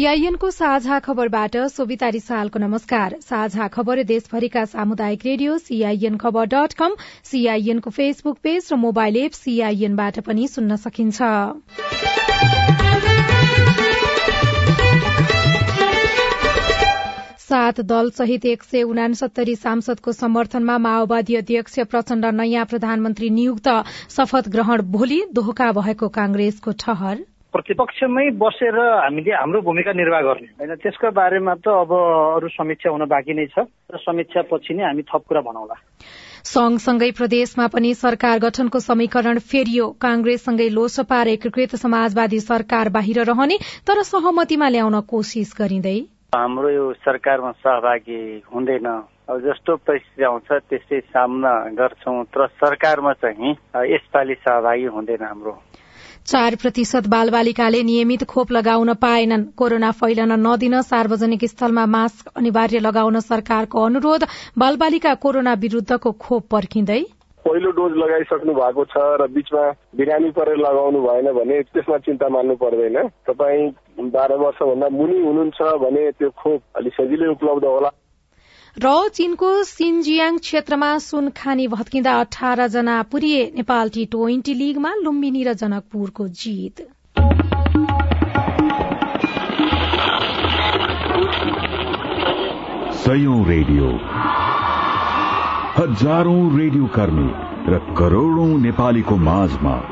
सीआईएनको साझा खबरबाट सोभिता रिसालको नमस्कार। साझा खबर देशभरिका सामुदायिक रेडियो सीआईएन खबर डट कम सीआईएनको फेसबुक पेज र मोबाइल एप सीआईएनबाट पनि सुन्न सकिन्छ। सात दल सहित एक सय उनासत्तरी सांसदको समर्थनमा माओवादी अध्यक्ष प्रचण्ड नयाँ प्रधानमन्त्री नियुक्त शपथ ग्रहण भोलि दोहोका भएको कांग्रेसको ठहर। प्रतिपक्षमै बसेर हामीले हाम्रो भूमिका निर्वाह गर्ने। होइन त्यसको बारेमा त अब अरू समीक्षा हुन बाँकी नै छ। र समीक्षा पछि नै हामी थप कुरा भनौला। संघसँगै प्रदेशमा पनि सरकार गठनको समीकरण फेरियो। कांग्रेससँगै लोसपा र एकीकृत समाजवादी सरकार बाहिर रहने तर सहमतिमा ल्याउन कोशिश गरिँदै। हाम्रो यो सरकारमा सहभागी हुँदैन। अब जस्तो परिस्थिति आउँछ त्यस्तै सामना गर्छौं। तर सरकारमा चाहिँ यसपालि सहभागी हुँदैन हाम्रो। चार प्रतिशत बालबालिकाले नियमित खोप लगाउन पाएनन्। कोरोना फैलन नदिन सार्वजनिक स्थलमा मास्क अनिवार्य लगाउन सरकारको अनुरोध। बालबालिका कोरोना विरूद्धको खोप पर्खिँदै। पहिलो डोज लगाइसक्नु भएको छ र बिचमा बिरामी परेर लगाउनु भएन भने त्यसमा चिन्ता मान्नु पर्दैन। तपाईँ बाह्र वर्षभन्दा मुनि हुनुहुन्छ भने त्यो खोप अलिक सजिलै उपलब्ध होला। र चीनको सिन्जियाङ क्षेत्रमा सुन खानी भत्किँदा अठार जना पुरिए नेपाल टी ट्वेन्टी लीगमा लुम्बिनी र जनकपुरको जित। रेडियो। हजारौं रेडियो कर्मी र करोड़ौं नेपालीको माझमा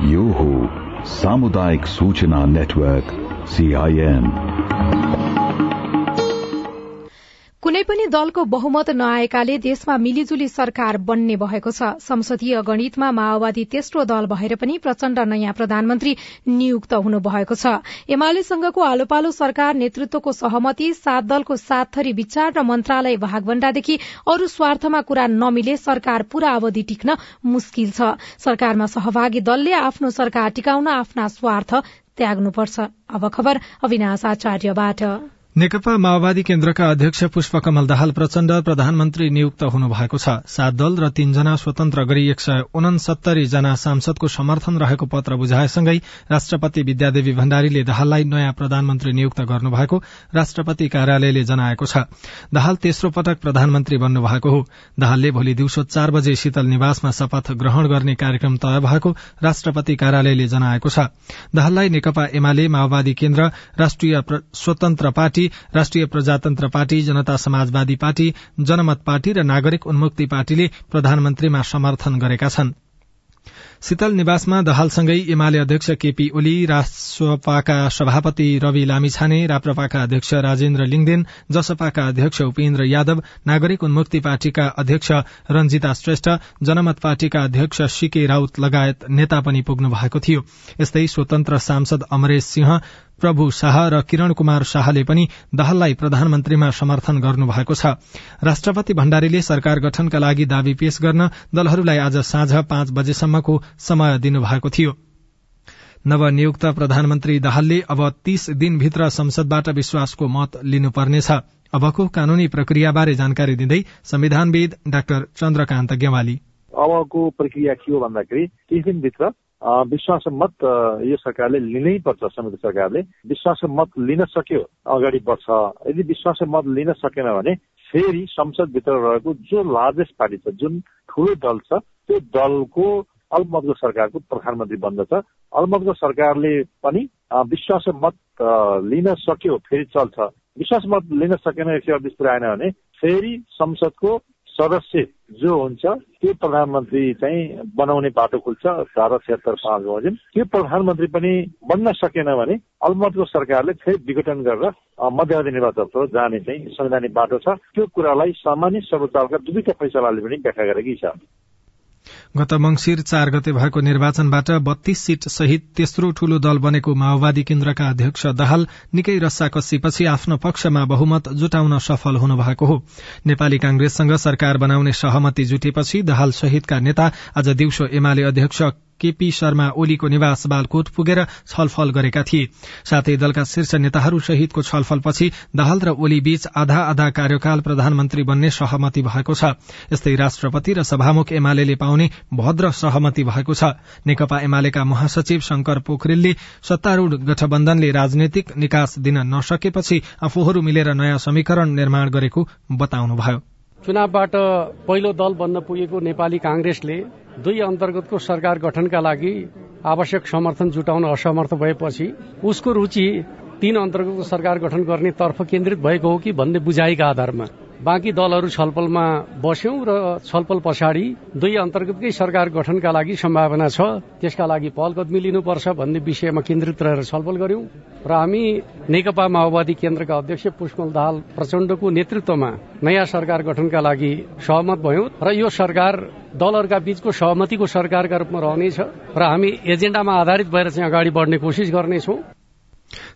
यो हो सामुदायिक सूचना नेटवर्क सीआईएन कुनै पनि दलको बहुमत नआएकाले देशमा मिलिजुली सरकार बन्ने भएको छ। संसदीय गणितमा माओवादी तेस्रो दल भएर पनि प्रचण्ड नयाँ प्रधानमन्त्री नियुक्त हुनुभएको छ। एमालेसँगको आलो पालो सरकार नेतृत्वको सहमति सात दलको सात थरी विचार र मन्त्रालय भागभण्डादेखि अरू स्वार्थमा कुरा नमिले सरकार पूरा अवधि टिक्न मुस्किल छ। सरकारमा सहभागी दलले आफ्नो सरकार टिकाउन आफ्ना स्वार्थ त्याग्नुपर्छ। नेकपा माओवादी केन्द्रका अध्यक्ष पुष्पकमल दाहाल प्रचण्ड प्रधानमन्त्री नियुक्त हुनुभएको छ। सात दल र तीनजना स्वतन्त्र गरी एक सय उनसत्तरी जना सांसदको समर्थन रहेको पत्र बुझाएसँगै राष्ट्रपति विद्यादेवी भण्डारीले दाहाललाई नयाँ प्रधानमन्त्री नियुक्त गर्नुभएको राष्ट्रपति कार्यालयले जनाएको छ। दाहाल तेस्रो पटक प्रधानमन्त्री बन्नुभएको हो। दाहालले भोलि दिउँसो चार बजे शीतल निवासमा शपथ ग्रहण गर्ने कार्यक्रम तय भएको राष्ट्रपति कार्यालयले जनाएको छ। दाहाललाई नेकपा एमाले माओवादी केन्द्र राष्ट्रिय स्वतन्त्र पार्टी राष्ट्रिय प्रजातन्त्र पार्टी जनता समाजवादी पार्टी जनमत पार्टी र नागरिक उन्मुक्ति पार्टीले प्रधानमन्त्रीमा समर्थन गरेका छन्। शीतल निवासमा दहालसँगै एमाले अध्यक्ष केपी ओली राष्ट्रपाका सभापति रवि लामिछाने राप्रपाका अध्यक्ष राजेन्द्र लिङदेन जसपाका अध्यक्ष उपेन्द्र यादव नागरिक उन्मुक्ति पार्टीका अध्यक्ष रंजिता श्रेष्ठ जनमत पार्टीका अध्यक्ष सीके राउत लगायत नेता पनि पुग्नु भएको थियो। यस्तै स्वतन्त्र सांसद अमरेश सिंह प्रभु शाह र किरण कुमार शाहले पनि दहाललाई प्रधानमन्त्रीमा समर्थन गर्नु भएको छ। राष्ट्रपति भण्डारीले सरकार गठनका लागि दावी पेश गर्न दलहरूलाई आज साँझ पाँच बजेसम्मको समय दिनुभएको थियो। नवनियुक्त प्रधानमन्त्री दाहालले अब तीस दिनभित्र संसदबाट विश्वासको मत लिनुपर्नेछ। अबको कानूनी प्रक्रियाबारे जानकारी दिँदै संविधानविद डाक्टर चन्द्रकान्त गेवाली। अबको प्रक्रिया के हो भन्दाखेरि तीस दिनभित्र विश्वास मत यो सरकारले लिनै पर्छ संयुक्त सरकारले। विश्वास मत लिन सक्यो अगाडि बढ्छ। यदि विश्वास मत लिन सकेन भने फेरि संसदभित्र रहेको जो लार्जेस्ट पार्टी छ जुन ठुलो दल छ त्यो दलको अल्पमतको सरकारको प्रधानमन्त्री बन्दछ। अल्पमतको सरकारले पनि विश्वास मत लिन सक्यो फेरि चल्छ। विश्वास मत लिन सकेन एक सय अडतिस पुऱ्याएन भने फेरि संसदको सदस्य जो हुन्छ त्यो प्रधानमन्त्री चाहिँ बनाउने बाटो खुल्छ धारा छिहत्तर पाँच बजेम त्यो प्रधानमन्त्री पनि बन्न सकेन भने अल्मतको सरकारले फेरि विघटन गरेर मध्यावधि निर्वाचन जाने चाहिँ संवैधानिक बाटो छ। त्यो कुरालाई सामान्य सर्वोच्चका दुवैका फैसलाले पनि व्याख्या गरेकी छ। गत मंगिर चार गते भएको निर्वाचनबाट बत्तीस सीट सहित तेस्रो ठूलो दल बनेको माओवादी केन्द्रका अध्यक्ष दाहाल निकै रस्साकस्सीपछि आफ्नो पक्षमा बहुमत जुटाउन सफल हुनुभएको हो। नेपाली कांग्रेससँग सरकार बनाउने सहमति जुटेपछि दाहाल सहितका नेता आज दिउँसो एमाले अध्यक्ष केपी शर्मा ओलीको निवास बालकोट पुगेर छलफल गरेका थिए। साथै दलका शीर्ष नेताहरू सहितको छलफलपछि दाहाल र ओली बीच आधा आधा कार्यकाल प्रधानमन्त्री बन्ने सहमति भएको छ। यस्तै राष्ट्रपति र सभामुख एमाले पाउने भद्र सहमति भएको छ। नेकपा एमालेका महासचिव शंकर पोखरेलले सत्तारूढ़ गठबन्धनले राजनैतिक निकास दिन नसकेपछि आफूहरू मिलेर नयाँ समीकरण निर्माण गरेको बताउनुभयो। चुनावबाट पहिलो दल बन्न पुगेको नेपाली कांग्रेसले दुई अन्तर्गतको सरकार गठनका लागि आवश्यक समर्थन जुटाउन असमर्थ भएपछि उसको रुचि तीन अन्तर्गतको सरकार गठन गर्ने तर्फ केन्द्रित भएको हो कि भन्ने बुझाइका आधारमा। बाँकी दलहरू छलफलमा बस्यौं र छलफल पछाडि दुई अन्तर्गतकै सरकार गठनका लागि सम्भावना छ। त्यसका लागि पहल कदमी लिनुपर्छ भन्ने विषयमा केन्द्रित रहेर छलफल गर्यौं। र हामी नेकपा माओवादी केन्द्रका अध्यक्ष पुष्पल दाहाल प्रचण्डको नेतृत्वमा नयाँ सरकार गठनका लागि सहमत भयौं र यो सरकार दलहरूका बीचको सहमतिको सरकारका रूपमा रहनेछ। र हामी एजेण्डामा आधारित भएर चाहिँ अगाडि बढ्ने कोसिस गर्नेछौं।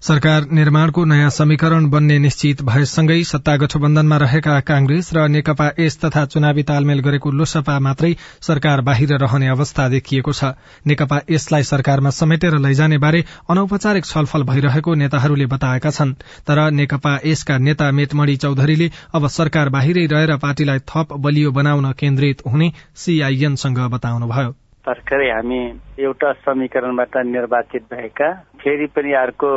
सरकार निर्माणको नयाँ समीकरण बन्ने निश्चित भएसँगै सत्ता गठबन्धनमा रहेका कांग्रेस र नेकपा एस तथा चुनावी तालमेल गरेको लोसपा मात्रै सरकार बाहिर रहने अवस्था देखिएको छ। नेकपा यसलाई सरकारमा समेटेर लैजाने बारे अनौपचारिक छलफल भइरहेको नेताहरूले बताएका छन्। तर नेकपा एसका नेता मेटमणि चौधरीले अब सरकार बाहिरै रहेर पार्टीलाई थप बलियो बनाउन केन्द्रित हुने सीआईएनसँग बताउनुभयो। भर्खरै हामी एउटा समीकरणबाट निर्वाचित भएका। फेरि पनि अर्को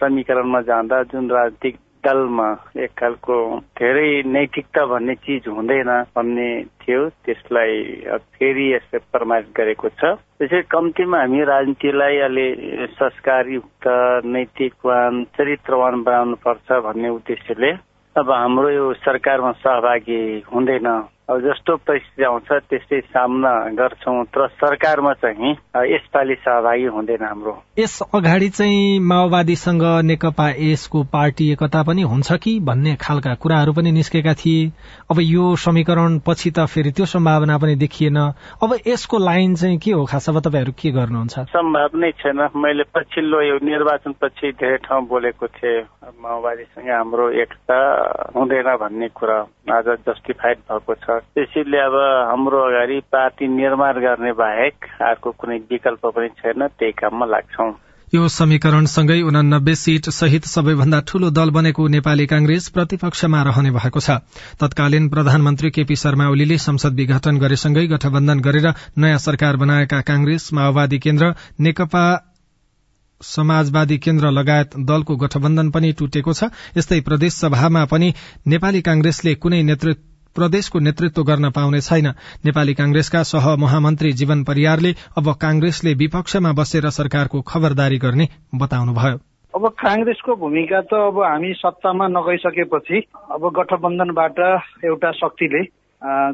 समीकरणमा जाँदा जुन राजनीतिक दलमा एक खालको धेरै नैतिकता भन्ने चिज हुँदैन भन्ने थियो त्यसलाई फेरि यसले प्रमाणित गरेको छ। त्यसै कम्तीमा हामी राजनीतिलाई अलि संस्कारयुक्त नैतिकवान चरित्रवान बनाउनु पर्छ भन्ने उद्देश्यले अब हाम्रो यो सरकारमा सहभागी हुँदैन। अब जस्तो परिस्थिति आउँछ त्यस्तै सामना गर्छौँ। तर सरकारमा चाहिँ यसपालि सहभागी हुँदैन हाम्रो। यस अगाडि चाहिँ माओवादीसँग नेकपा यसको पार्टी एकता पनि हुन्छ कि भन्ने खालका कुराहरू पनि निस्केका थिए। अब यो समीकरण पछि त फेरि त्यो सम्भावना पनि देखिएन। अब यसको लाइन चाहिँ के हो? खास अब तपाईँहरू के गर्नुहुन्छ? सम्भव नै छैन। मैले पछिल्लो यो निर्वाचन पछि धेरै ठाउँ बोलेको थिएँ। माओवादीसँग हाम्रो एकता हुँदैन भन्ने कुरा आज जस्टिफाइड भएको छ। त्यसैले अब हाम्रो अगाडि पार्टी निर्माण गर्ने बाहेक अर्को कुनै विकल्प पनि छैन त्यही काममा लाग्छौं। यो समीकरणसँगै उनानब्बे सीट सहित सबैभन्दा ठूलो दल बनेको नेपाली कांग्रेस प्रतिपक्षमा रहने भएको छ। तत्कालीन प्रधानमन्त्री केपी शर्मा ओलीले संसद विघटन गरेसँगै गठबन्धन गरेर नयाँ सरकार बनाएका कांग्रेस माओवादी केन्द्र नेकपा समाजवादी केन्द्र लगायत दलको गठबन्धन पनि टुटेको छ। यस्तै प्रदेश सभामा पनि नेपाली कांग्रेसले कुनै नेतृत्व प्रदेशको नेतृत्व गर्न पाउने छैन। नेपाली कांग्रेसका सह महामन्त्री जीवन परियारले अब कांग्रेसले विपक्षमा बसेर सरकारको खबरदारी गर्ने बताउनुभयो। अब काङ्ग्रेसको भूमिका त अब हामी सत्तामा नगइसकेपछि अब गठबन्धनबाट एउटा शक्तिले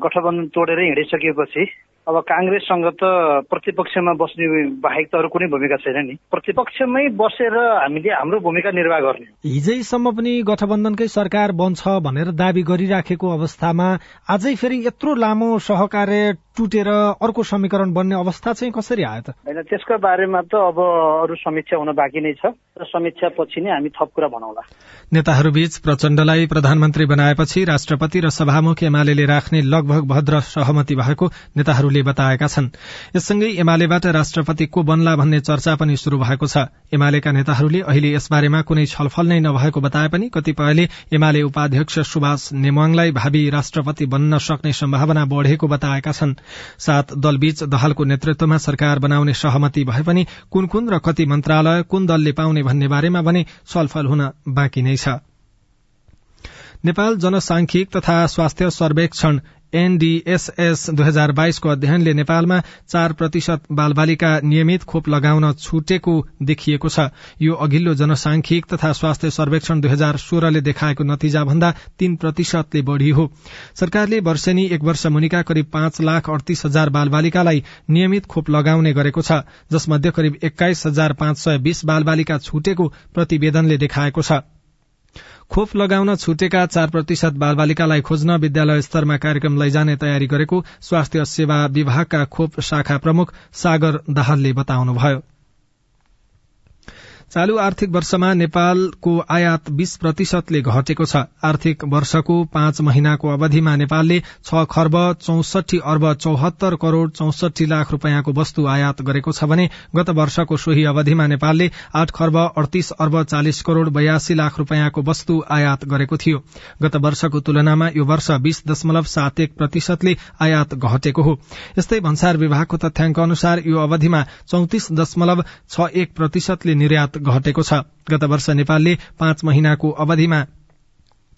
गठबन्धन तोडेर हिँडिसकेपछि अब काङ्ग्रेससँग त प्रतिपक्षमा बस्ने बाहेक त अरू कुनै भूमिका छैन नि। प्रतिपक्षमै बसेर हामीले हाम्रो भूमिका निर्वाह गर्ने हिजैसम्म पनि गठबन्धनकै सरकार बन्छ भनेर दावी गरिराखेको अवस्थामा अझै फेरि यत्रो लामो सहकार्य टुटेर अर्को समीकरण बन्ने अवस्था चाहिँ कसरी आयो त? होइन त्यसको बारेमा त अब अरू समीक्षा हुन बाँकी नै छ र समीक्षा पछि नै हामी थप कुरा भनौला। नेताहरूबीच प्रचण्डलाई प्रधानमन्त्री बनाएपछि राष्ट्रपति र सभामुख एमाले राख्ने लगभग भद्र सहमति भएको नेताहरूले बताएका छन्। यससँगै एमालेबाट राष्ट्रपति को बन्ला भन्ने चर्चा पनि शुरू भएको छ। एमालेका नेताहरूले अहिले यसबारेमा कुनै छलफल नै नभएको बताए पनि कतिपयले एमाले उपाध्यक्ष सुभाष नेमाङलाई भावी राष्ट्रपति बन्न सक्ने सम्भावना बढ़ेको बताएका छन्। सात दलबीच दहालको नेतृत्वमा सरकार बनाउने सहमति भए पनि कुन कुन र कति मन्त्रालय कुन दलले पाउने भन्ने बारेमा भने छलफल हुन बाँकी नै छ। नेपाल जनसांख्यिक तथा स्वास्थ्य सर्वेक्षण एनडीएसएस दुई हजार बाइसको अध्ययनले नेपालमा चार प्रतिशत बालबालिका नियमित खोप लगाउन छुटेको देखिएको छ। यो अघिल्लो जनसांख्यिक तथा स्वास्थ्य सर्वेक्षण दुई हजार सोह्रले देखाएको नतिजा भन्दा तीन प्रतिशतले बढ़ी हो। सरकारले वर्षेनी एक वर्ष मुनिका करिब पाँच लाख अडतीस हजार बालबालिकालाई नियमित खोप लगाउने गरेको छ जसमध्ये करिब एक्काइस हजार पाँच सय बीस बालबालिका छुटेको प्रतिवेदनले देखाएको छ। खोप लगाउन छुटेका चार प्रतिशत बालबालिकालाई खोज्न विद्यालय स्तरमा कार्यक्रम लैजाने तयारी गरेको स्वास्थ्य सेवा विभागका खोप शाखा प्रमुख सागर दाहालले बताउनुभयो। चालू आर्थिक वर्षमा नेपालको आयात बीस प्रतिशतले घटेको छ। आर्थिक वर्षको पाँच महिनाको अवधिमा नेपालले छ खर्ब चौसठी अर्ब चौहत्तर करोड़ चौसठी लाख रूपियाँको वस्तु आयात गरेको छ भने गत वर्षको सोही अवधिमा नेपालले आठ खर्ब अडतीस अर्ब चालिस करोड़ बयासी लाख रूपियाँको वस्तु आयात गरेको थियो। गत वर्षको तुलनामा यो वर्ष बीस दशमलव सात एक प्रतिशतले आयात घटेको हो। यस्तै भन्सार विभागको तथ्याङ्क अनुसार यो अवधिमा चौतिस दशमलव छ एक प्रतिशतले निर्यात घटेको छ। गत वर्ष नेपालले पाँच महिनाको अवधिमा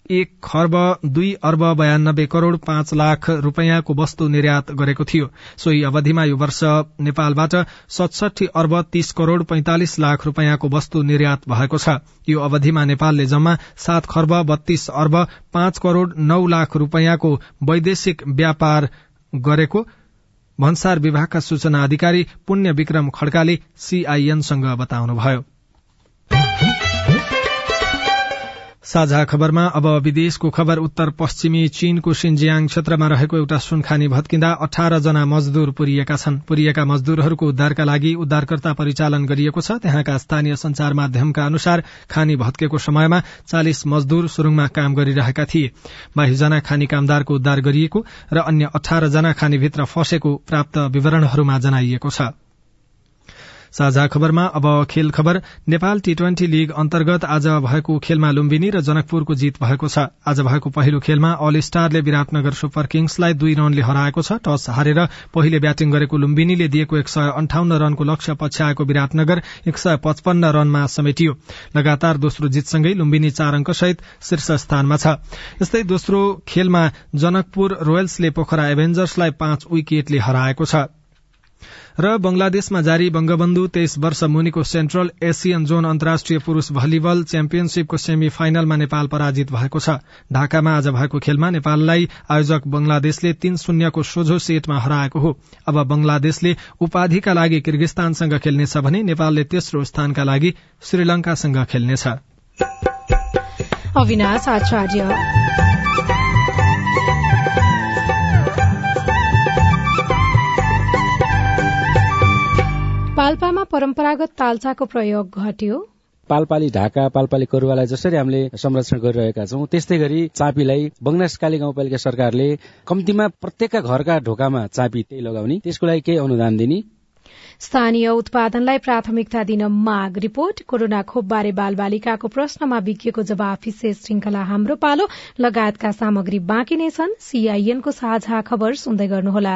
एक खर्ब दुई अर्ब बयानब्बे करोड़ पाँच लाख रूपियाँको वस्तु निर्यात गरेको थियो। सोही अवधिमा यो वर्ष नेपालबाट सतसठी अर्ब तीस करोड़ पैंतालिस लाख रूपियाँको वस्तु निर्यात भएको छ। यो अवधिमा नेपालले जम्मा सात खर्ब बत्तीस अर्ब पाँच करोड़ नौ लाख रूपियाँको वैदेशिक व्यापार गरेको भन्सार विभागका सूचना अधिकारी पुण्य विक्रम खड्काले सीआईएनसँग बताउनुभयो। साझा खबरमा अब विदेशको खबर उत्तर पश्चिमी चीनको सिन्जियाङ क्षेत्रमा रहेको एउटा सुनखानी भत्किँदा अठार जना मजदूर पुरिएका छन्। पुरिएका मजदूरहरूको उद्धारका लागि उद्धारकर्ता परिचालन गरिएको छ। त्यहाँका स्थानीय संचार माध्यमका अनुसार खानी भत्केको समयमा चालिस मजदूर सुरुङमा काम गरिरहेका थिए। बाइसजना खानी कामदारको उद्धार गरिएको र अन्य अठार जना खानीभित्र फँसेको प्राप्त विवरणहरूमा जनाइएको छ। साझा खबरमा अब खेल खबर। नेपाल टी ट्वेन्टी लीग अन्तर्गत आज भएको खेलमा लुम्बिनी र जनकपुरको जीत भएको छ। आज भएको पहिलो खेलमा अल स्टारले विराटनगर सुपर किङ्सलाई दुई रनले हराएको छ। टस हारेर पहिले ब्याटिङ गरेको लुम्बिनीले दिएको एक सय अन्ठाउन्न रनको लक्ष्य पछ्याएको विराटनगर एक सय पचपन्न रनमा समेटियो। लगातार दोस्रो जितसँगै लुम्बिनी चार अङ्कसहित शीर्ष स्थानमा छ। यस्तै दोस्रो खेलमा जनकपुर रोयल्सले पोखरा एभेन्जर्सलाई पाँच विकेटले हराएको छ। र बंगलादेशमा जारी बंगबन्धु तेइस वर्ष मुनिको सेन्ट्रल एसियन जोन अन्तर्राष्ट्रिय पुरूष भलिबल च्याम्पियनशीपको सेमी फाइनलमा नेपाल पराजित भएको छ। ढाकामा आज भएको खेलमा नेपाललाई आयोजक बंगलादेशले तीन शून्यको सोझो सेटमा हराएको हो। अब बंगलादेशले उपाधिका लागि किर्गिस्तानसँग खेल्नेछ भने नेपालले तेस्रो स्थानका लागि श्रीलंकासँग खेल्नेछ। पाल्पामा परम्परागत तालचाको प्रयोग घट्यो। पालपाली ढाका पालपाली करुवालाई जसरी हामीले संरक्षण गरिरहेका छौँ त्यस्तै गरी चापीलाई बङ्गलादेशकाली गाउँपालिका सरकारले कम्तीमा प्रत्येकका घरका ढोकामा चापी त्यही लगाउने त्यसको लागि केही अनुदान दिने। स्थानीय उत्पादनलाई प्राथमिकता दिन माग रिपोर्ट। कोरोना खोपबारे बालबालिकाको प्रश्नमा बिकिएको जवाफ विशेष श्रृंखला हाम्रो पालो। लगायतका सामग्री बाँकी नै छन्। सीआईएनको साझा खबर सुन्दै गर्नुहोला।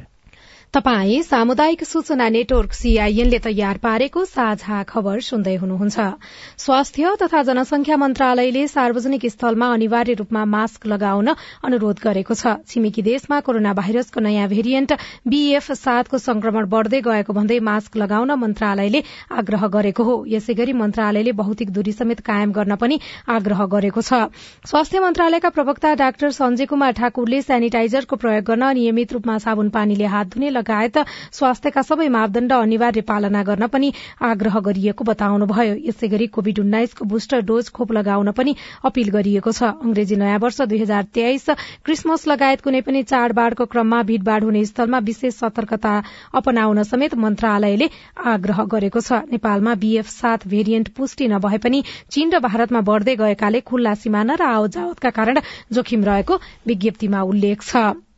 तपाई सामुदायिक सूचना नेटवर्क सीआईएनले तयार पारेको साझा खबर सुन्दै हुनुहुन्छ। स्वास्थ्य तथा जनसंख्या मन्त्रालयले सार्वजनिक स्थलमा अनिवार्य रूपमा मास्क लगाउन अनुरोध गरेको छ। छिमेकी देशमा कोरोना भाइरसको नयाँ भेरिएन्ट बीएफ सातको संक्रमण बढ़दै गएको भन्दै मास्क लगाउन मन्त्रालयले आग्रह गरेको हो। यसै गरी मन्त्रालयले भौतिक दूरी समेत कायम गर्न पनि आग्रह गरेको छ। स्वास्थ्य मन्त्रालयका प्रवक्ता डाक्टर सञ्जय कुमार ठाकुरले सेनिटाइजरको प्रयोग गर्न नियमित रूपमा साबुन पानीले हात धुने लगायत स्वास्थ्यका सबै मापदण्ड अनिवार्य पालना गर्न पनि आग्रह गरिएको बताउनुभयो। यसै गरी कोविड उन्नाइसको बुस्टर डोज खोप लगाउन पनि अपील गरिएको छ। अंग्रेजी नयाँ वर्ष दुई हजार तेइस क्रिसमस लगायत कुनै पनि चाडबाड़को क्रममा भीड़भाड़ हुने स्थलमा विशेष सतर्कता अपनाउन समेत मन्त्रालयले आग्रह गरेको छ। नेपालमा बीएफ सात भेरिएन्ट पुष्टि नभए पनि चीन र भारतमा बढ़दै गएकाले खुल्ला सिमाना र आवत जावतका कारण जोखिम रहेको विज्ञप्तिमा उल्लेख छ।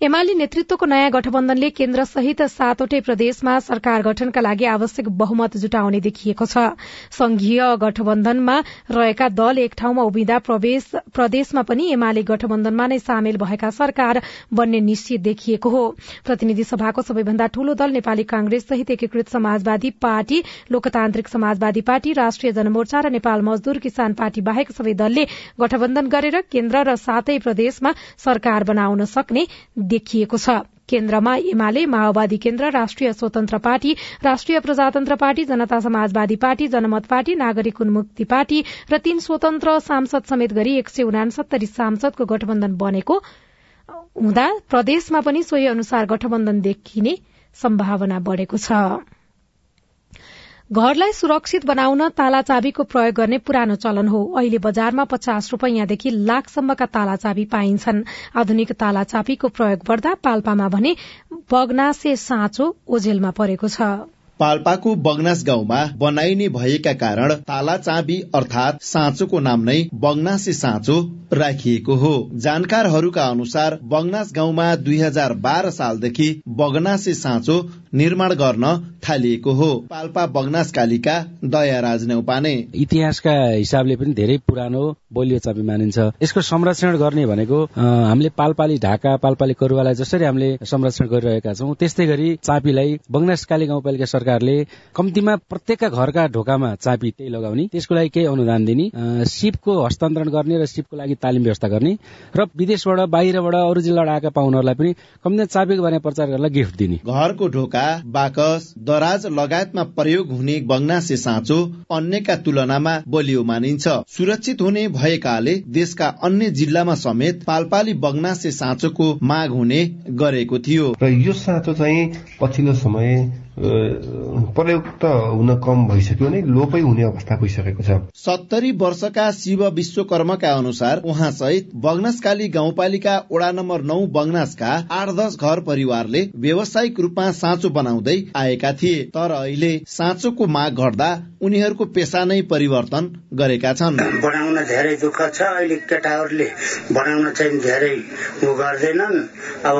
एमाले नेतृत्वको नयाँ गठबन्धनले केन्द्र सहित सातवटै प्रदेशमा सरकार गठनका लागि आवश्यक बहुमत जुटाउने देखिएको छ। संघीय गठबन्धनमा रहेका दल एक ठाउँमा उभिँदा प्रदेशमा पनि एमाले गठबन्धनमा नै सामेल भएका सरकार बन्ने निश्चित देखिएको हो। प्रतिनिधि सभाको सबैभन्दा ठूलो दल नेपाली कांग्रेस सहित एकीकृत समाजवादी पार्टी लोकतान्त्रिक समाजवादी पार्टी राष्ट्रिय जनमोर्चा र नेपाल मजदूर किसान पार्टी बाहेक सबै दलले गठबन्धन गरेर केन्द्र र सातै प्रदेशमा सरकार बनाउन सक्ने देखिएको छ। केन्द्रमा एमाले माओवादी केन्द्र राष्ट्रिय स्वतन्त्र पार्टी राष्ट्रिय प्रजातन्त्र पार्टी जनता समाजवादी पार्टी जनमत पार्टी नागरिक उन्मुक्ति पार्टी र तीन स्वतन्त्र सांसद समेत गरी एक सय उनासत्तरी सांसदको गठबन्धन बनेको हुँदा प्रदेशमा पनि सोही अनुसार गठबन्धन देखिने सम्भावना बढ़ेको छ। घरलाई सुरक्षित बनाउन ताला चाबीको प्रयोग गर्ने पुरानो चलन हो। अहिले बजारमा पचास रूपियाँदेखि लाखसम्मका ताला चाबी पाइन्छन्। आधुनिक ताला चाबीको प्रयोग गर्दा पाल्पामा भने बगनासे साँचो ओझेलमा परेको छ। पाल्पाको बगनास गाउँमा बनाइने भएका कारण ताला चाबी अर्थात साँचोको नाम नै बगनासे साँचो राखिएको हो। जानकारहरूका अनुसार बगनास गाउँमा दुई हजार बाह्र सालदेखि बगनासे साँचो निर्माण गर्न थालिएको हो। पाल्पा बगनास कालिका दयाराज नेउपाने इतिहासका हिसाबले पनि धेरै पुरानो बलियो चाबी मानिन्छ। यसको संरक्षण गर्ने भनेको हामीले पालपाली ढाका पालपाली करुवालाई जसरी हामीले संरक्षण गरिरहेका छौँ त्यस्तै गरी चापीलाई बगनास काली गाउँपालिका सरकारले कम्तीमा प्रत्येकका घरका ढोकामा चापी त्यही लगाउने त्यसको लागि केही अनुदान दिने सिपको हस्तान्तरण गर्ने र सिपको लागि तालिम व्यवस्था गर्ने र विदेशबाट बाहिरबाट अरू जिल्लाबाट आएका पाहुनाहरूलाई पनि कम्तीमा चाबीको बारेमा प्रचार गरेर गिफ्ट दिने। घरको ढोका बाकस दराज लगायतमा प्रयोग हुने बगनासे साँचो अन्यका तुलनामा बलियो मानिन्छ। सुरक्षित हुने भएकाले देशका अन्य जिल्लामा समेत पालपाली बगनासे साँचोको माग हुने गरेको थियो। र यो साँचो चाहिँ पछिल्लो समय प्रयोग त हुन कम भइसक्यो नै लोपै हुने अवस्था भइसकेको छ। सत्तरी वर्षका शिव विश्वकर्मका अनुसार उहाँ सहित बगनासकाली गाउँपालिका वडा नम्बर नौ बगनासका आठ दस घर परिवारले व्यावसायिक रूपमा साँचो बनाउँदै आएका थिए। तर अहिले साँचोको माग घट्दा उनीहरूको पेसा नै परिवर्तन गरेका छन्। बनाउन धेरै दुःख छ। अहिले केटाहरूले बनाउन चाहिँ धेरै उ गर्दैनन्। अब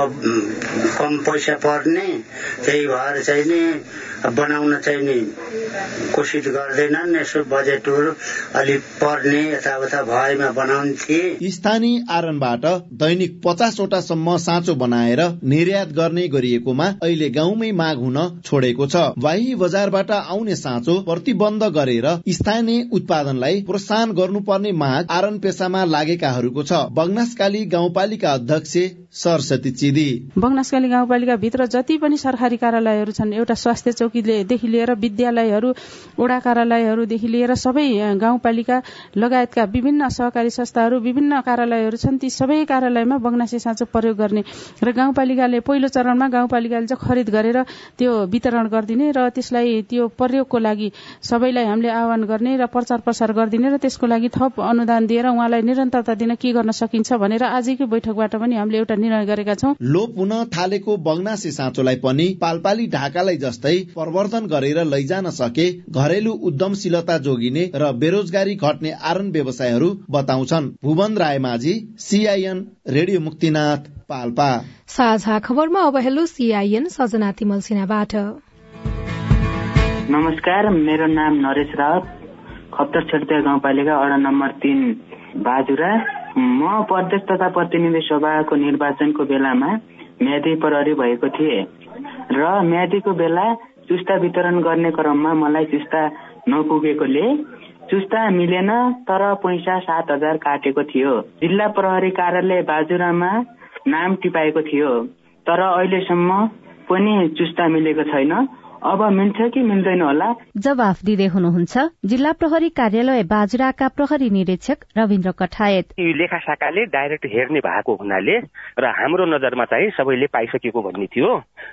कम पैसा पर्ने त्यही भएर चाहिँ नि बनाउन चाहिँ नि कोसिस गर्दैनन्। यसो बजेटहरू अलिक पर्ने यताउता भएमा बनाउँथे स्थानीय आरनबाट दैनिक पचासवटासम्म साँचो बनाएर निर्यात गर्ने गरिएकोमा अहिले गाउँमै माग हुन छोडेको छ। बाही बजारबाट आउने साँचो प्रतिबन्ध गरेर स्थानीय उत्पादनलाई प्रोत्साहन गर्नुपर्ने माग आरन पेसामा लागेकाहरूको छ। बगनासकाली गाउँपालिका अध्यक्ष सरस्वती चिदी। बगनासकाली गाउँपालिका भित्र जति पनि सरकारी कार्यालयहरू छन् एउटा स्वास्थ्य चौकीदेखि लिएर विद्यालयहरू वडा कार्यालयहरूदेखि लिएर सबै गाउँपालिका लगायतका विभिन्न सहकारी संस्थाहरू विभिन्न कार्यालयहरू छन् ती सबै कार्यालयमा बगनासे साँचो प्रयोग गर्ने र गाउँपालिकाले पहिलो चरणमा गाउँपालिकाले चाहिँ खरिद गरेर त्यो वितरण गरिदिने र त्यसलाई त्यो प्रयोगको लागि सबैलाई हामीले आह्वान गर्ने र प्रचार प्रसार गरिदिने र त्यसको लागि थप अनुदान दिएर उहाँलाई निरन्तरता दिन के गर्न सकिन्छ भनेर आजकै बैठकबाट पनि हामीले एउटा निर्णय गरेका छौँ। लोप हुन थालेको बगनासे साँचोलाई पनि पालपाली ढाकालाई जस्तै प्रवर्धन गरेर लैजान सके घरेलु उद्यमशीलता जोगिने र बेरोजगारी घट्ने आरन व्यवसायहरू बताउँछन्। Bhuwan Raimajhi CIN radio Muktinath Palpa. साझा खबरमा अब हेलो सीआईएन सजना तिमल सिन्हाबाट। नमस्कार मेरो नाम नरेश रावत खप्तर छेडिया गाउँपालिका वडा नम्बर तीन बाजुरा। म प्रदेश तथा प्रतिनिधि सभाको निर्वाचनको बेलामा म्यादी प्रहरी भएको थिए। र म्यादीको बेला चुस्ता वितरण गर्ने क्रममा मलाई चुस्ता नपुगेकोले चुस्ता मिलेन तर पैसा सात हजार काटेको थियो। जिल्ला प्रहरी कार्यालय बाजुरामा नाम टिपाएको थियो। तर अहिलेसम्म पनि चुस्ता मिलेको छैन। अब मिल्छ कि मिल्दैन होला? जवाफ दिँदै हुनुहुन्छ जिल्ला प्रहरी कार्यालय बाजुराका प्रहरी निरीक्षक रविन्द्र कठायत। यो लेखा शाखाले डाइरेक्ट हेर्ने भएको हुनाले र हाम्रो नजरमा चाहिँ सबैले पाइसकेको भन्ने थियो।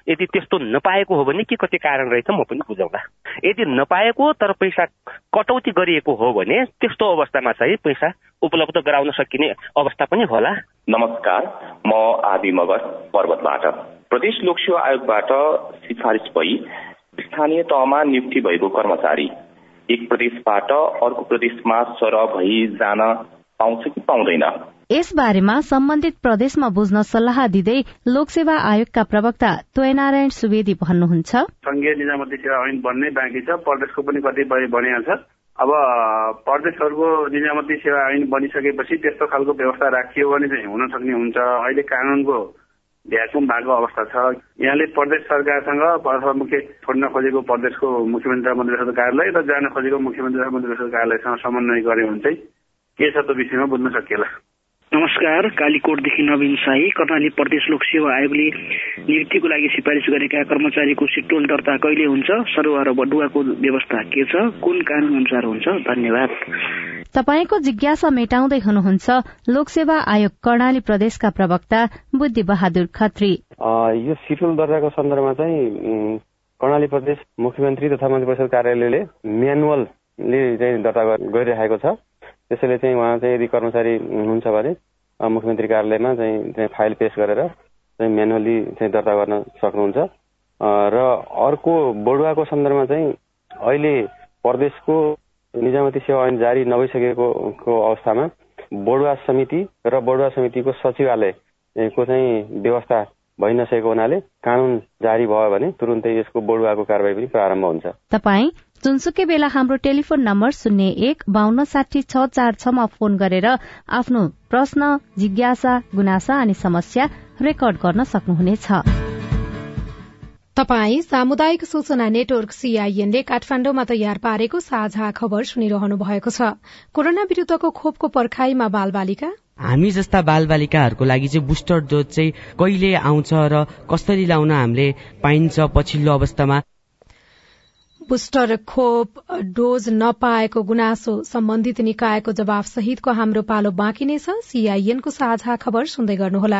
यदि त्यस्तो नपाएको हो भने के कति कारण रहेछ म पनि बुझाउँला। यदि नपाएको तर पैसा कटौती गरिएको हो भने त्यस्तो अवस्थामा चाहिँ पैसा उपलब्ध गराउन सकिने अवस्था पनि होला। नमस्कार म आदि मगर पर्वतबाट। प्रदेश लोकसेवा आयोगबाट सिफारिस भई स्थानीय तहमा नियुक्ति भएको कर्मचारी एक प्रदेशबाट अर्को प्रदेशमा सरह भई जान पाउँछ कि पाउँदैन? यस बारेमा सम्बन्धित प्रदेशमा बुझ्न सल्लाह दिँदै लोकसेवा आयोगका प्रवक्ता त्वयनारायण सुवेदी भन्नुहुन्छ। संघीय निजामती सेवा ऐन बन्नै बाँकी छ प्रदेशको पनि कतिपय बनिया छ। अब प्रदेशहरूको निजामती सेवा ऐन बनिसकेपछि त्यस्तो खालको व्यवस्था राखियो भने चाहिँ हुन सक्ने हुन्छ। अहिले कानूनको भ्याकुम भएको अवस्था छ। यहाँले प्रदेश सरकारसँग अथवा मुख्य छोड्न खोजेको प्रदेशको मुख्यमन्त्री मन्त्री परिषद कार्यालय र जान खोजेको मुख्यमन्त्री मन्त्री परिषद कार्यालयसँग समन्वय गर्यो भने चाहिँ के छ त्यो विषयमा बुझ्न सकिएला। नमस्कार कालीकोटदेखि नवीन साई कर्णाली प्रदेश लोक सेवा आयोगले नियुक्तिको लागि सिफारिस गरेका कर्मचारीको सिटोल दर्ता कहिले हुन्छ सरुवा र बडुवाको व्यवस्था के छ कुन कानून अनुसार हुन्छ धन्यवाद। तपाईँको जिज्ञासा मेटाउँदै हुनुहुन्छ लोकसेवा आयोग कर्णाली प्रदेशका प्रवक्ता बुद्धि बहादुर खत्री यो सिटोल दर्ताको सन्दर्भमा चाहिँ कर्णाली प्रदेश मुख्यमन्त्री तथा मन्त्री परिषद कार्यालयले म्यानुअलले चाहिँ दर्ता गरिरहेको छ। त्यसैले चाहिँ उहाँ चाहिँ यदि कर्मचारी हुनुहुन्छ भने मुख्यमन्त्री कार्यालयमा चाहिँ फाइल पेश गरेर चाहिँ म्यानुअली चाहिँ दर्ता गर्न सक्नुहुन्छ। र अर्को बडुवाको सन्दर्भमा चाहिँ अहिले प्रदेशको निजामती सेवा ऐन जारी नभइसकेको अवस्थामा बडुवा समिति र बडुवा समितिको सचिवालयको चाहिँ व्यवस्था भइ नसकेको हुनाले कानून जारी भयो भने तुरुन्तै यसको बडुवाको कारवाही पनि प्रारम्भ हुन्छ। तपाईँ जुनसुकै बेला हाम्रो टेलिफोन नम्बर शून्य एक बान्न साठी छ चार छमा फोन गरेर आफ्नो प्रश्न जिज्ञासा गुनासा अनि समस्या रेकर्ड गर्न सक्नुहुनेछ। तपाई सामुदायिक सूचना नेटवर्क सीआईएनले काठमाण्डुमा तयार पारेको साझा खबर सुनिरहनु भएको छ। कोरोना विरूद्धको खोपको पर्खाईमा बालबालिका? हामी जस्ता बालबालिकाहरूको लागि चाहिँ बुस्टर डोज चाहिँ कहिले आउँछ र कसरी लाउन हामीले पाइन्छ पछिल्लो अवस्थामा बुस्टर खोप डोज नपाएको गुनासो सम्बन्धित निकायको जवाब सहितको हाम्रो पालो बाँकी नै छ। सीआईएनको साझा खबर सुन्दै गर्नुहोला।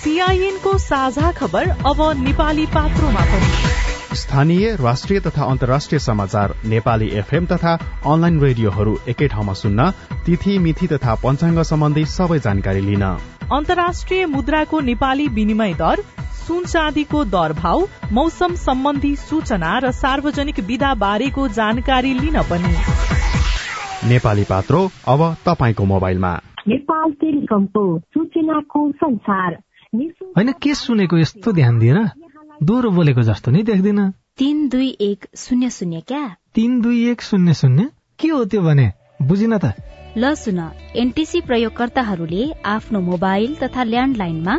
सीआईएनको साझा खबर अब नेपाली पात्रोमा पनि। स्थानीय राष्ट्रिय तथा अन्तर्राष्ट्रिय समाचार नेपाली एफएम तथा अनलाइन रेडियोहरू एकै ठाउँमा सुन्न तिथि मिथि तथा पञ्चाङ्ग सम्बन्धी सबै जानकारी लिन। अन्तर्राष्ट्रिय मुद्राको नेपाली विनिमय दर सुन चाँदीको दर भाव मौसम सम्बन्धी सूचना र सार्वजनिक विधा बारेको जानकारी लिन पनि। नेपाली पात्रो अब तपाईँको मोबाइलमा। नेपाल टेलिकमको सूचनाको संसार। होइन के सुनेको यस्तो ध्यान दिएर दोहोरो बोलेको जस्तो नै देख्दिन। तीन दुई एक शून्य शून्य क्या? तीन दुई एक शून्य शून्य? के हो त्यो भने? बुझिन त। ल सुन एनटिसी प्रयोगकर्ताहरूले आफ्नो मोबाइल तथा ल्यान्डलाइनमा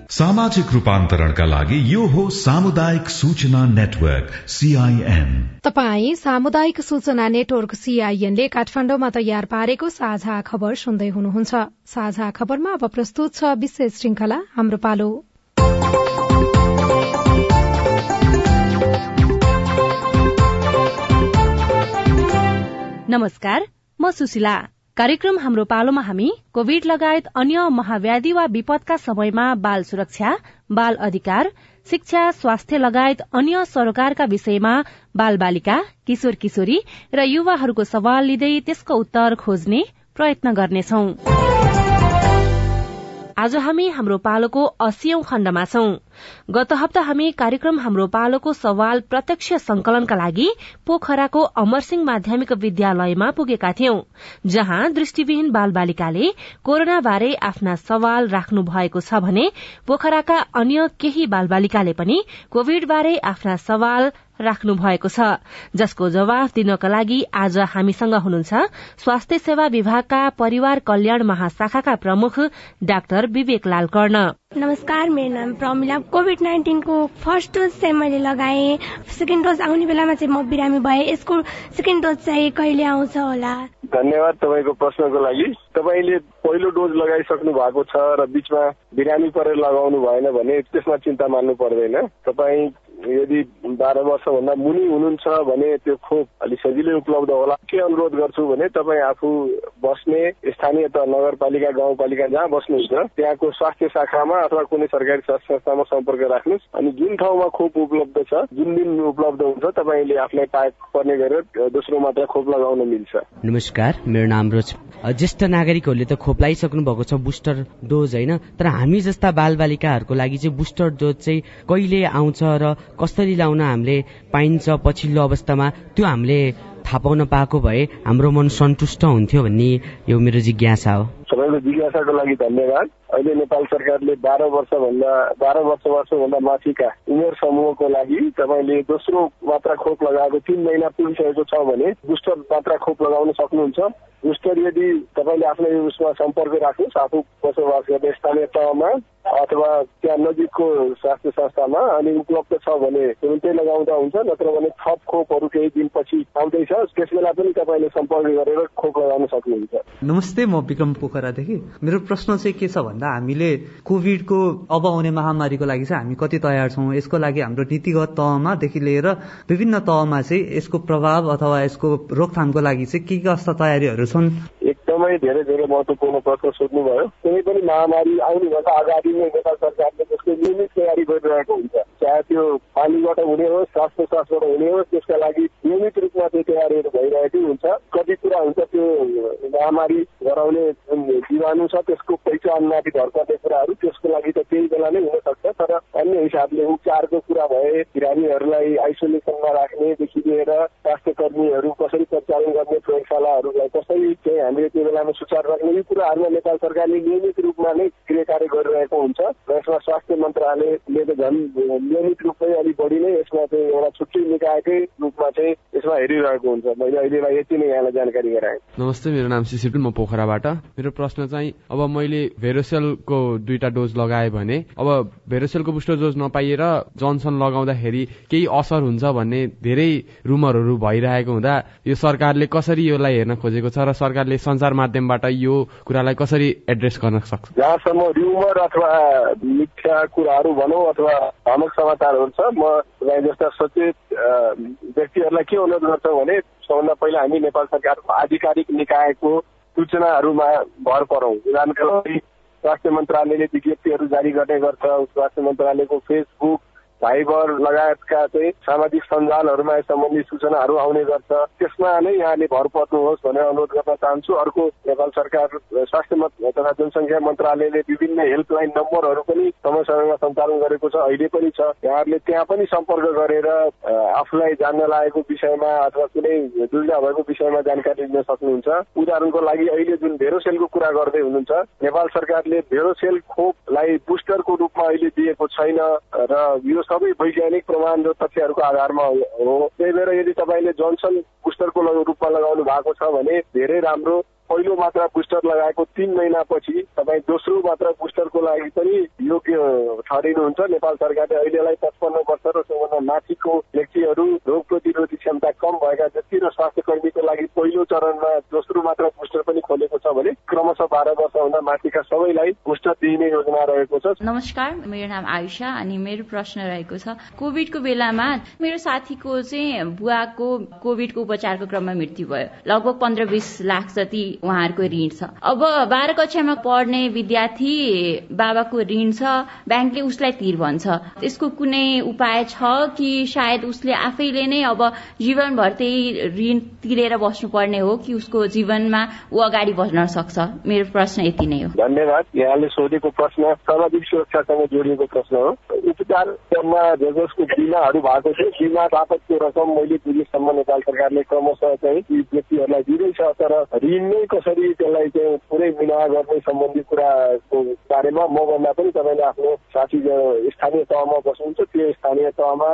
सामाजिक रूपान्तरणका लागि यो हो सामुदायिक सूचना नेटवर्क सीआईएन तपाई सामुदायिक सूचना नेटवर्क सीआईएनले काठमाडौँमा तयार पारेको साझा खबर सुन्दै हुनुहुन्छ। साझा खबरमा अब प्रस्तुत छ विशेष श्रृंखला हाम्रो पालो। नमस्कार म सुशीला। कार्यक्रम हाम्रो पालोमा हामी कोविड लगायत अन्य महाव्याधि वा विपदका समयमा बाल सुरक्षा बाल अधिकार शिक्षा स्वास्थ्य लगायत अन्य सरोकारका विषयमा बाल बालिका किशोर किशोरी र युवाहरूको सवाल लिँदै त्यसको उत्तर खोज्ने प्रयत्न गर्नेछौं। आज हामी हाम्रो पालोको अस्सीऔं खण्डमा छौं। गत हप्ता हामी कार्यक्रम हाम्रो पालोको सवाल प्रत्यक्ष संकलनका लागि पोखराको अमरसिंह माध्यमिक विद्यालयमा पुगेका थियौं जहाँ दृष्टिविहीन बाल बालिकाले कोरोना बारे आफ्ना सवाल राख्नु भएको छ भने पोखराका अन्य केही बाल बालिकाले पनि कोविड बारे आफ्ना सवाल राख्नु भएको छ जसको जवाफ दिनका लागि आज हामीसँग हुनुहुन्छ स्वास्थ्य सेवा विभागका परिवार कल्याण महाशाखाका प्रमुख डाक्टर विवेक लाल कर्ण। नमस्कार मेरो नाम प्रमिला। कोभिड नाइन्टिनको फर्स्ट डोज चाहिँ मैले लगाएँ। सेकेन्ड डोज आउने बेलामा चाहिँ म बिरामी भएँ। यसको सेकेन्ड डोज चाहिँ कहिले आउँछ होला? धन्यवाद तपाईँको प्रश्नको लागि। तपाईँले पहिलो डोज लगाइसक्नु भएको छ र बिचमा बिरामी परेर लगाउनु भएन भने त्यसमा चिन्ता मान्नु पर्दैन। तपाईँ यदि बाह्र वर्षभन्दा मुनि हुनुहुन्छ भने त्यो खोप अलिक सजिलै उपलब्ध होला। के अनुरोध गर्छु भने तपाईँ आफू बस्ने स्थानीय त नगरपालिका गाउँपालिका जहाँ बस्नुहुन्छ त्यहाँको स्वास्थ्य शाखामा अथवा कुनै सरकारी स्वास्थ्य संस्थामा सम्पर्क राख्नुहोस्। अनि जुन ठाउँमा खोप उपलब्ध छ जुन दिन उपलब्ध हुन्छ तपाईँले आफूलाई पाए पर्ने गरेर दोस्रो मात्रा खोप लगाउन मिल्छ। नमस्कार मेरो नाम रोज ज्येष्ठ नागरिकहरूले त खोप लगाइसक्नु भएको छ बुस्टर डोज होइन? तर हामी जस्ता बालबालिकाहरूको लागि चाहिँ बुस्टर डोज चाहिँ कहिले आउँछ र कसरी लाउन हामीले पाइन्छ पछिल्लो अवस्थामा त्यो हामीले थाहा पाउन पाएको भए हाम्रो मन सन्तुष्ट हुन्थ्यो भन्ने यो मेरो जिज्ञासा हो। सबैको जिज्ञासाको लागि धन्यवाद। अहिले नेपाल सरकारले बाह्र वर्षभन्दा बाह्र वर्ष वर्षभन्दा माथिका उमेर समूहको लागि तपाईँले दोस्रो मात्रा खोप लगाएको तिन महिना पुगिसकेको छ भने बुस्टर मात्रा खोप लगाउन सक्नुहुन्छ। बुस्टर यदि तपाईँले आफ्नै उसमा सम्पर्क राख्नुहोस् आफू बसोबास गर्ने स्थानीय तहमा अथवा त्यहाँ नजिकको स्वास्थ्य संस्थामा अनि उपलब्ध छ भने तुरुन्तै लगाउँदा हुन्छ नत्र भने थप खोपहरू केही दिनपछि आउँदैछ। त्यस बेला पनि तपाईँले सम्पर्क गरेर खोप लगाउन सक्नुहुन्छ। नमस्ते म विक्रम पोखरादेखि। मेरो प्रश्न चाहिँ के छ भन्दा हामीले कोभिडको अब आउने महामारीको लागि चाहिँ हामी कति तयार छौँ यसको लागि हाम्रो नीतिगत तहमादेखि लिएर विभिन्न तहमा चाहिँ यसको प्रभाव अथवा यसको रोकथामको लागि चाहिँ के कस्ता तयारीहरू छन्। एकदमै धेरै धेरै महत्वपूर्ण प्रश्न सोध्नुभयो। कुनै पनि महामारी आउनुभन्दा अगाडि नै नेपाल सरकारले त्यसको नियमित तयारी गरिरहेको हुन्छ। चाहे त्यो पानीबाट हुने होस् श्वास प्रश्वासबाट हुने होस् त्यसका लागि नियमित रूपमा त्यो तयारीहरू भइरहेकै हुन्छ। कति कुरा हुन्छ त्यो महामारी गराउने जुन जीवाणु छ त्यसको पहिचानमाथि भर पर्ने कुराहरू त्यसको लागि त त्यही बेला नै हुन सक्छ तर अन्य हिसाबले उपचारको कुरा भए बिरामीहरूलाई आइसोलेसनमा राख्नेदेखि लिएर स्वास्थ्य कर्मीहरू कसरी परिचालन गर्ने प्रयोगशालाहरूलाई कसरी चाहिँ हामीले त्यो बेलामा सुचार राख्ने यी कुराहरूमा नेपाल सरकारले नियमित रूपमा नै गृह कार्य गरिरहेको हुन्छ र यसमा स्वास्थ्य मन्त्रालयले त झन् नियमित रूपमै अलिक बढी नै यसमा चाहिँ एउटा छुट्टै निकायकै रूपमा चाहिँ यसमा हेरिरहेको हुन्छ। मैले अहिलेलाई यति नै यहाँलाई जानकारी गराएँ। नमस्ते मेरो नाम सिसिटु म पोखराबाट। मेरो प्रश्न चाहिँ अब मैले भेरोसेलको दुईटा डोज लगाएँ भने अब भेरोसेलको बुस्टर डोज नपाइएर जनसन लगाउँदाखेरि केही असर हुन्छ भन्ने धेरै रुमरहरू भइरहेको हुँदा यो सरकारले कसरी यसलाई हेर्न खोजेको छ र सरकारले माध्यमबाट यो कुरालाई कसरी एड्रेस गर्न सक्छ? जहाँसम्म र्युमर अथवा मिथ्या कुराहरू भनौँ अथवा भ्रामक समाचारहरू छ म तपाईँ जस्ता सचेत व्यक्तिहरूलाई के अनुरोध गर्छौँ भने सबभन्दा पहिला हामी नेपाल सरकारको आधिकारिक निकायको सूचनाहरूमा भर परौँ। उदाहरणका लागि स्वास्थ्य मन्त्रालयले विज्ञप्तिहरू जारी गर्ने गर्छ स्वास्थ्य मन्त्रालयको फेसबुक भाइबर लगायतका चाहिँ सामाजिक सञ्जालहरूमा यस सम्बन्धी सूचनाहरू आउने गर्छ। त्यसमा नै यहाँले भर पर्नुहोस् भनेर अनुरोध गर्न चाहन्छु। अर्को नेपाल सरकार स्वास्थ्य तथा जनसङ्ख्या मन्त्रालयले विभिन्न हेल्पलाइन नम्बरहरू पनि समय समयमा सञ्चालन गरेको छ अहिले पनि छ। यहाँहरूले त्यहाँ पनि सम्पर्क गरेर आफूलाई जान्न लागेको विषयमा अथवा कुनै दुविधा भएको विषयमा जानकारी लिन सक्नुहुन्छ। उदाहरणको लागि अहिले जुन भेरोसेलको कुरा गर्दै हुनुहुन्छ नेपाल सरकारले भेरोसेल खोपलाई बुस्टरको रूपमा अहिले दिएको छैन र यो सबै वैज्ञानिक प्रमाण र तथ्यहरूको आधारमा हो। त्यही भएर यदि तपाईँले जोन्सन बुस्टरको रूपमा लगाउनु भएको छ भने धेरै राम्रो पहिलो मात्रा बुस्टर लगाएको तीन महिनापछि तपाईँ दोस्रो मात्रा बुस्टरको लागि पनि योग्य ठहरिनुहुन्छ नेपाल सरकारले अहिलेलाई पचपन्न वर्ष र त्योभन्दा माथिको व्यक्तिहरू रोग प्रतिरोधी क्षमता कम भएका व्यक्ति र स्वास्थ्य कर्मीको लागि पहिलो चरणमा दोस्रो मात्रा बुस्टर पनि खोलेको छ भने क्रमशः बाह्र वर्षभन्दा माथिका सबैलाई बुस्टर दिइने योजना रहेको छ। नमस्कार मेरो नाम आयुषा अनि मेरो प्रश्न रहेको छ कोभिडको बेलामा मेरो साथीको चाहिँ बुवाको कोभिडको उपचारको क्रममा मृत्यु भयो। लगभग पन्ध्र बिस लाख जति उहाँहरूको ऋण छ। अब बाह्र कक्षामा पढ्ने विद्यार्थी बाबाको ऋण छ ब्याङ्कले उसलाई तिर भन्छ। त्यसको कुनै उपाय छ कि सायद उसले आफैले नै अब जीवनभर त्यही ऋण तिरेर बस्नुपर्ने हो कि उसको जीवनमा ऊ अगाडि बढ्न सक्छ? मेरो प्रश्न यति नै हो। धन्यवाद। यहाँले सोधेको प्रश्न सामाजिक सुरक्षासँग जोडिएको प्रश्न हो। उपचारमा जसको बिमाहरू भएको थियो बिमा बापतको रकम मैले बुझेसम्म नेपाल सरकारले क्रमशः चाहिँ व्यक्तिहरूलाई दिँदैछ तर ऋण नै कसरी त्यसलाई चाहिँ पुरै बिना गर्ने सम्बन्धी कुराको बारेमा मभन्दा पनि तपाईँले आफ्नो साथी स्थानीय तहमा बस्नुहुन्छ। त्यो स्थानीय तहमा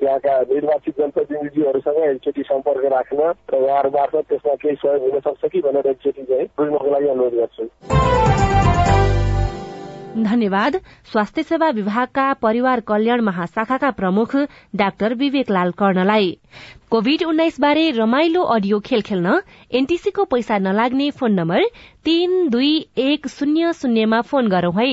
त्यहाँका निर्वाचित जनप्रतिनिधिहरूसँग एकचोटि सम्पर्क राख्न र उहाँहरू मार्फत त्यसमा केही सहयोग हुन सक्छ कि भनेर एकचोटि चाहिँ बुझ्नको लागि अनुरोध गर्छु। धन्यवाद। स्वास्थ्य सेवा विभागका परिवार कल्याण महाशाखाका प्रमुख डाक्टर विवेक लाल कर्णलाई। कोविड उन्नाइस बारे रमाइलो अडियो खेल खेल्न एनटीसीको पैसा नलाग्ने फोन नम्बर तीन दुई एक शून्य शून्यमा फोन गरौं है।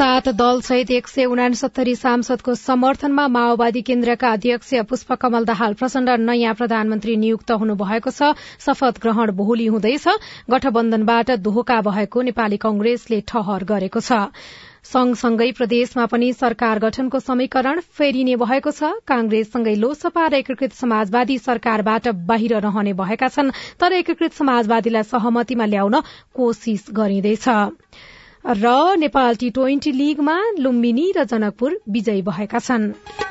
सात दल सहित एक सय उनासत्तरी सांसदको समर्थनमा माओवादी केन्द्रका अध्यक्ष पुष्पकमल दाहाल प्रचण्ड नयाँ प्रधानमन्त्री नियुक्त हुनुभएको छ। शपथ ग्रहण भोलि हुँदैछ। गठबन्धनबाट धोका भएको नेपाली कंग्रेसले ठहर गरेको छ। सँगसँगै प्रदेशमा पनि सरकार गठनको समीकरण फेरिने भएको छ। कांग्रेससँगै लोकसभा र एकीकृत समाजवादी सरकारबाट बाहिर रहने भएका छन् तर एकीकृत समाजवादीलाई सहमतिमा ल्याउन कोशिश गरिँदैछ। र नेपाल टी ट्वेन्टी लीगमा लुम्बिनी र जनकपुर विजयी भएका छन्।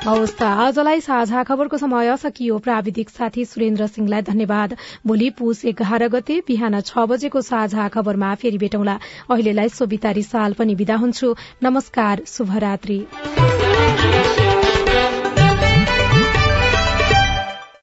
हवस् त आजलाई साझा खबरको समय सकियो। प्राविधिक साथी सुरेन्द्र सिंहलाई धन्यवाद। भोलि पुस एघार गते बिहान छ बजेको साझा खबरमा फेरि भेटौँला। अहिलेलाई सोभिता रिसाल पनि विदा हुन्छु। नमस्कार शुभरात्री।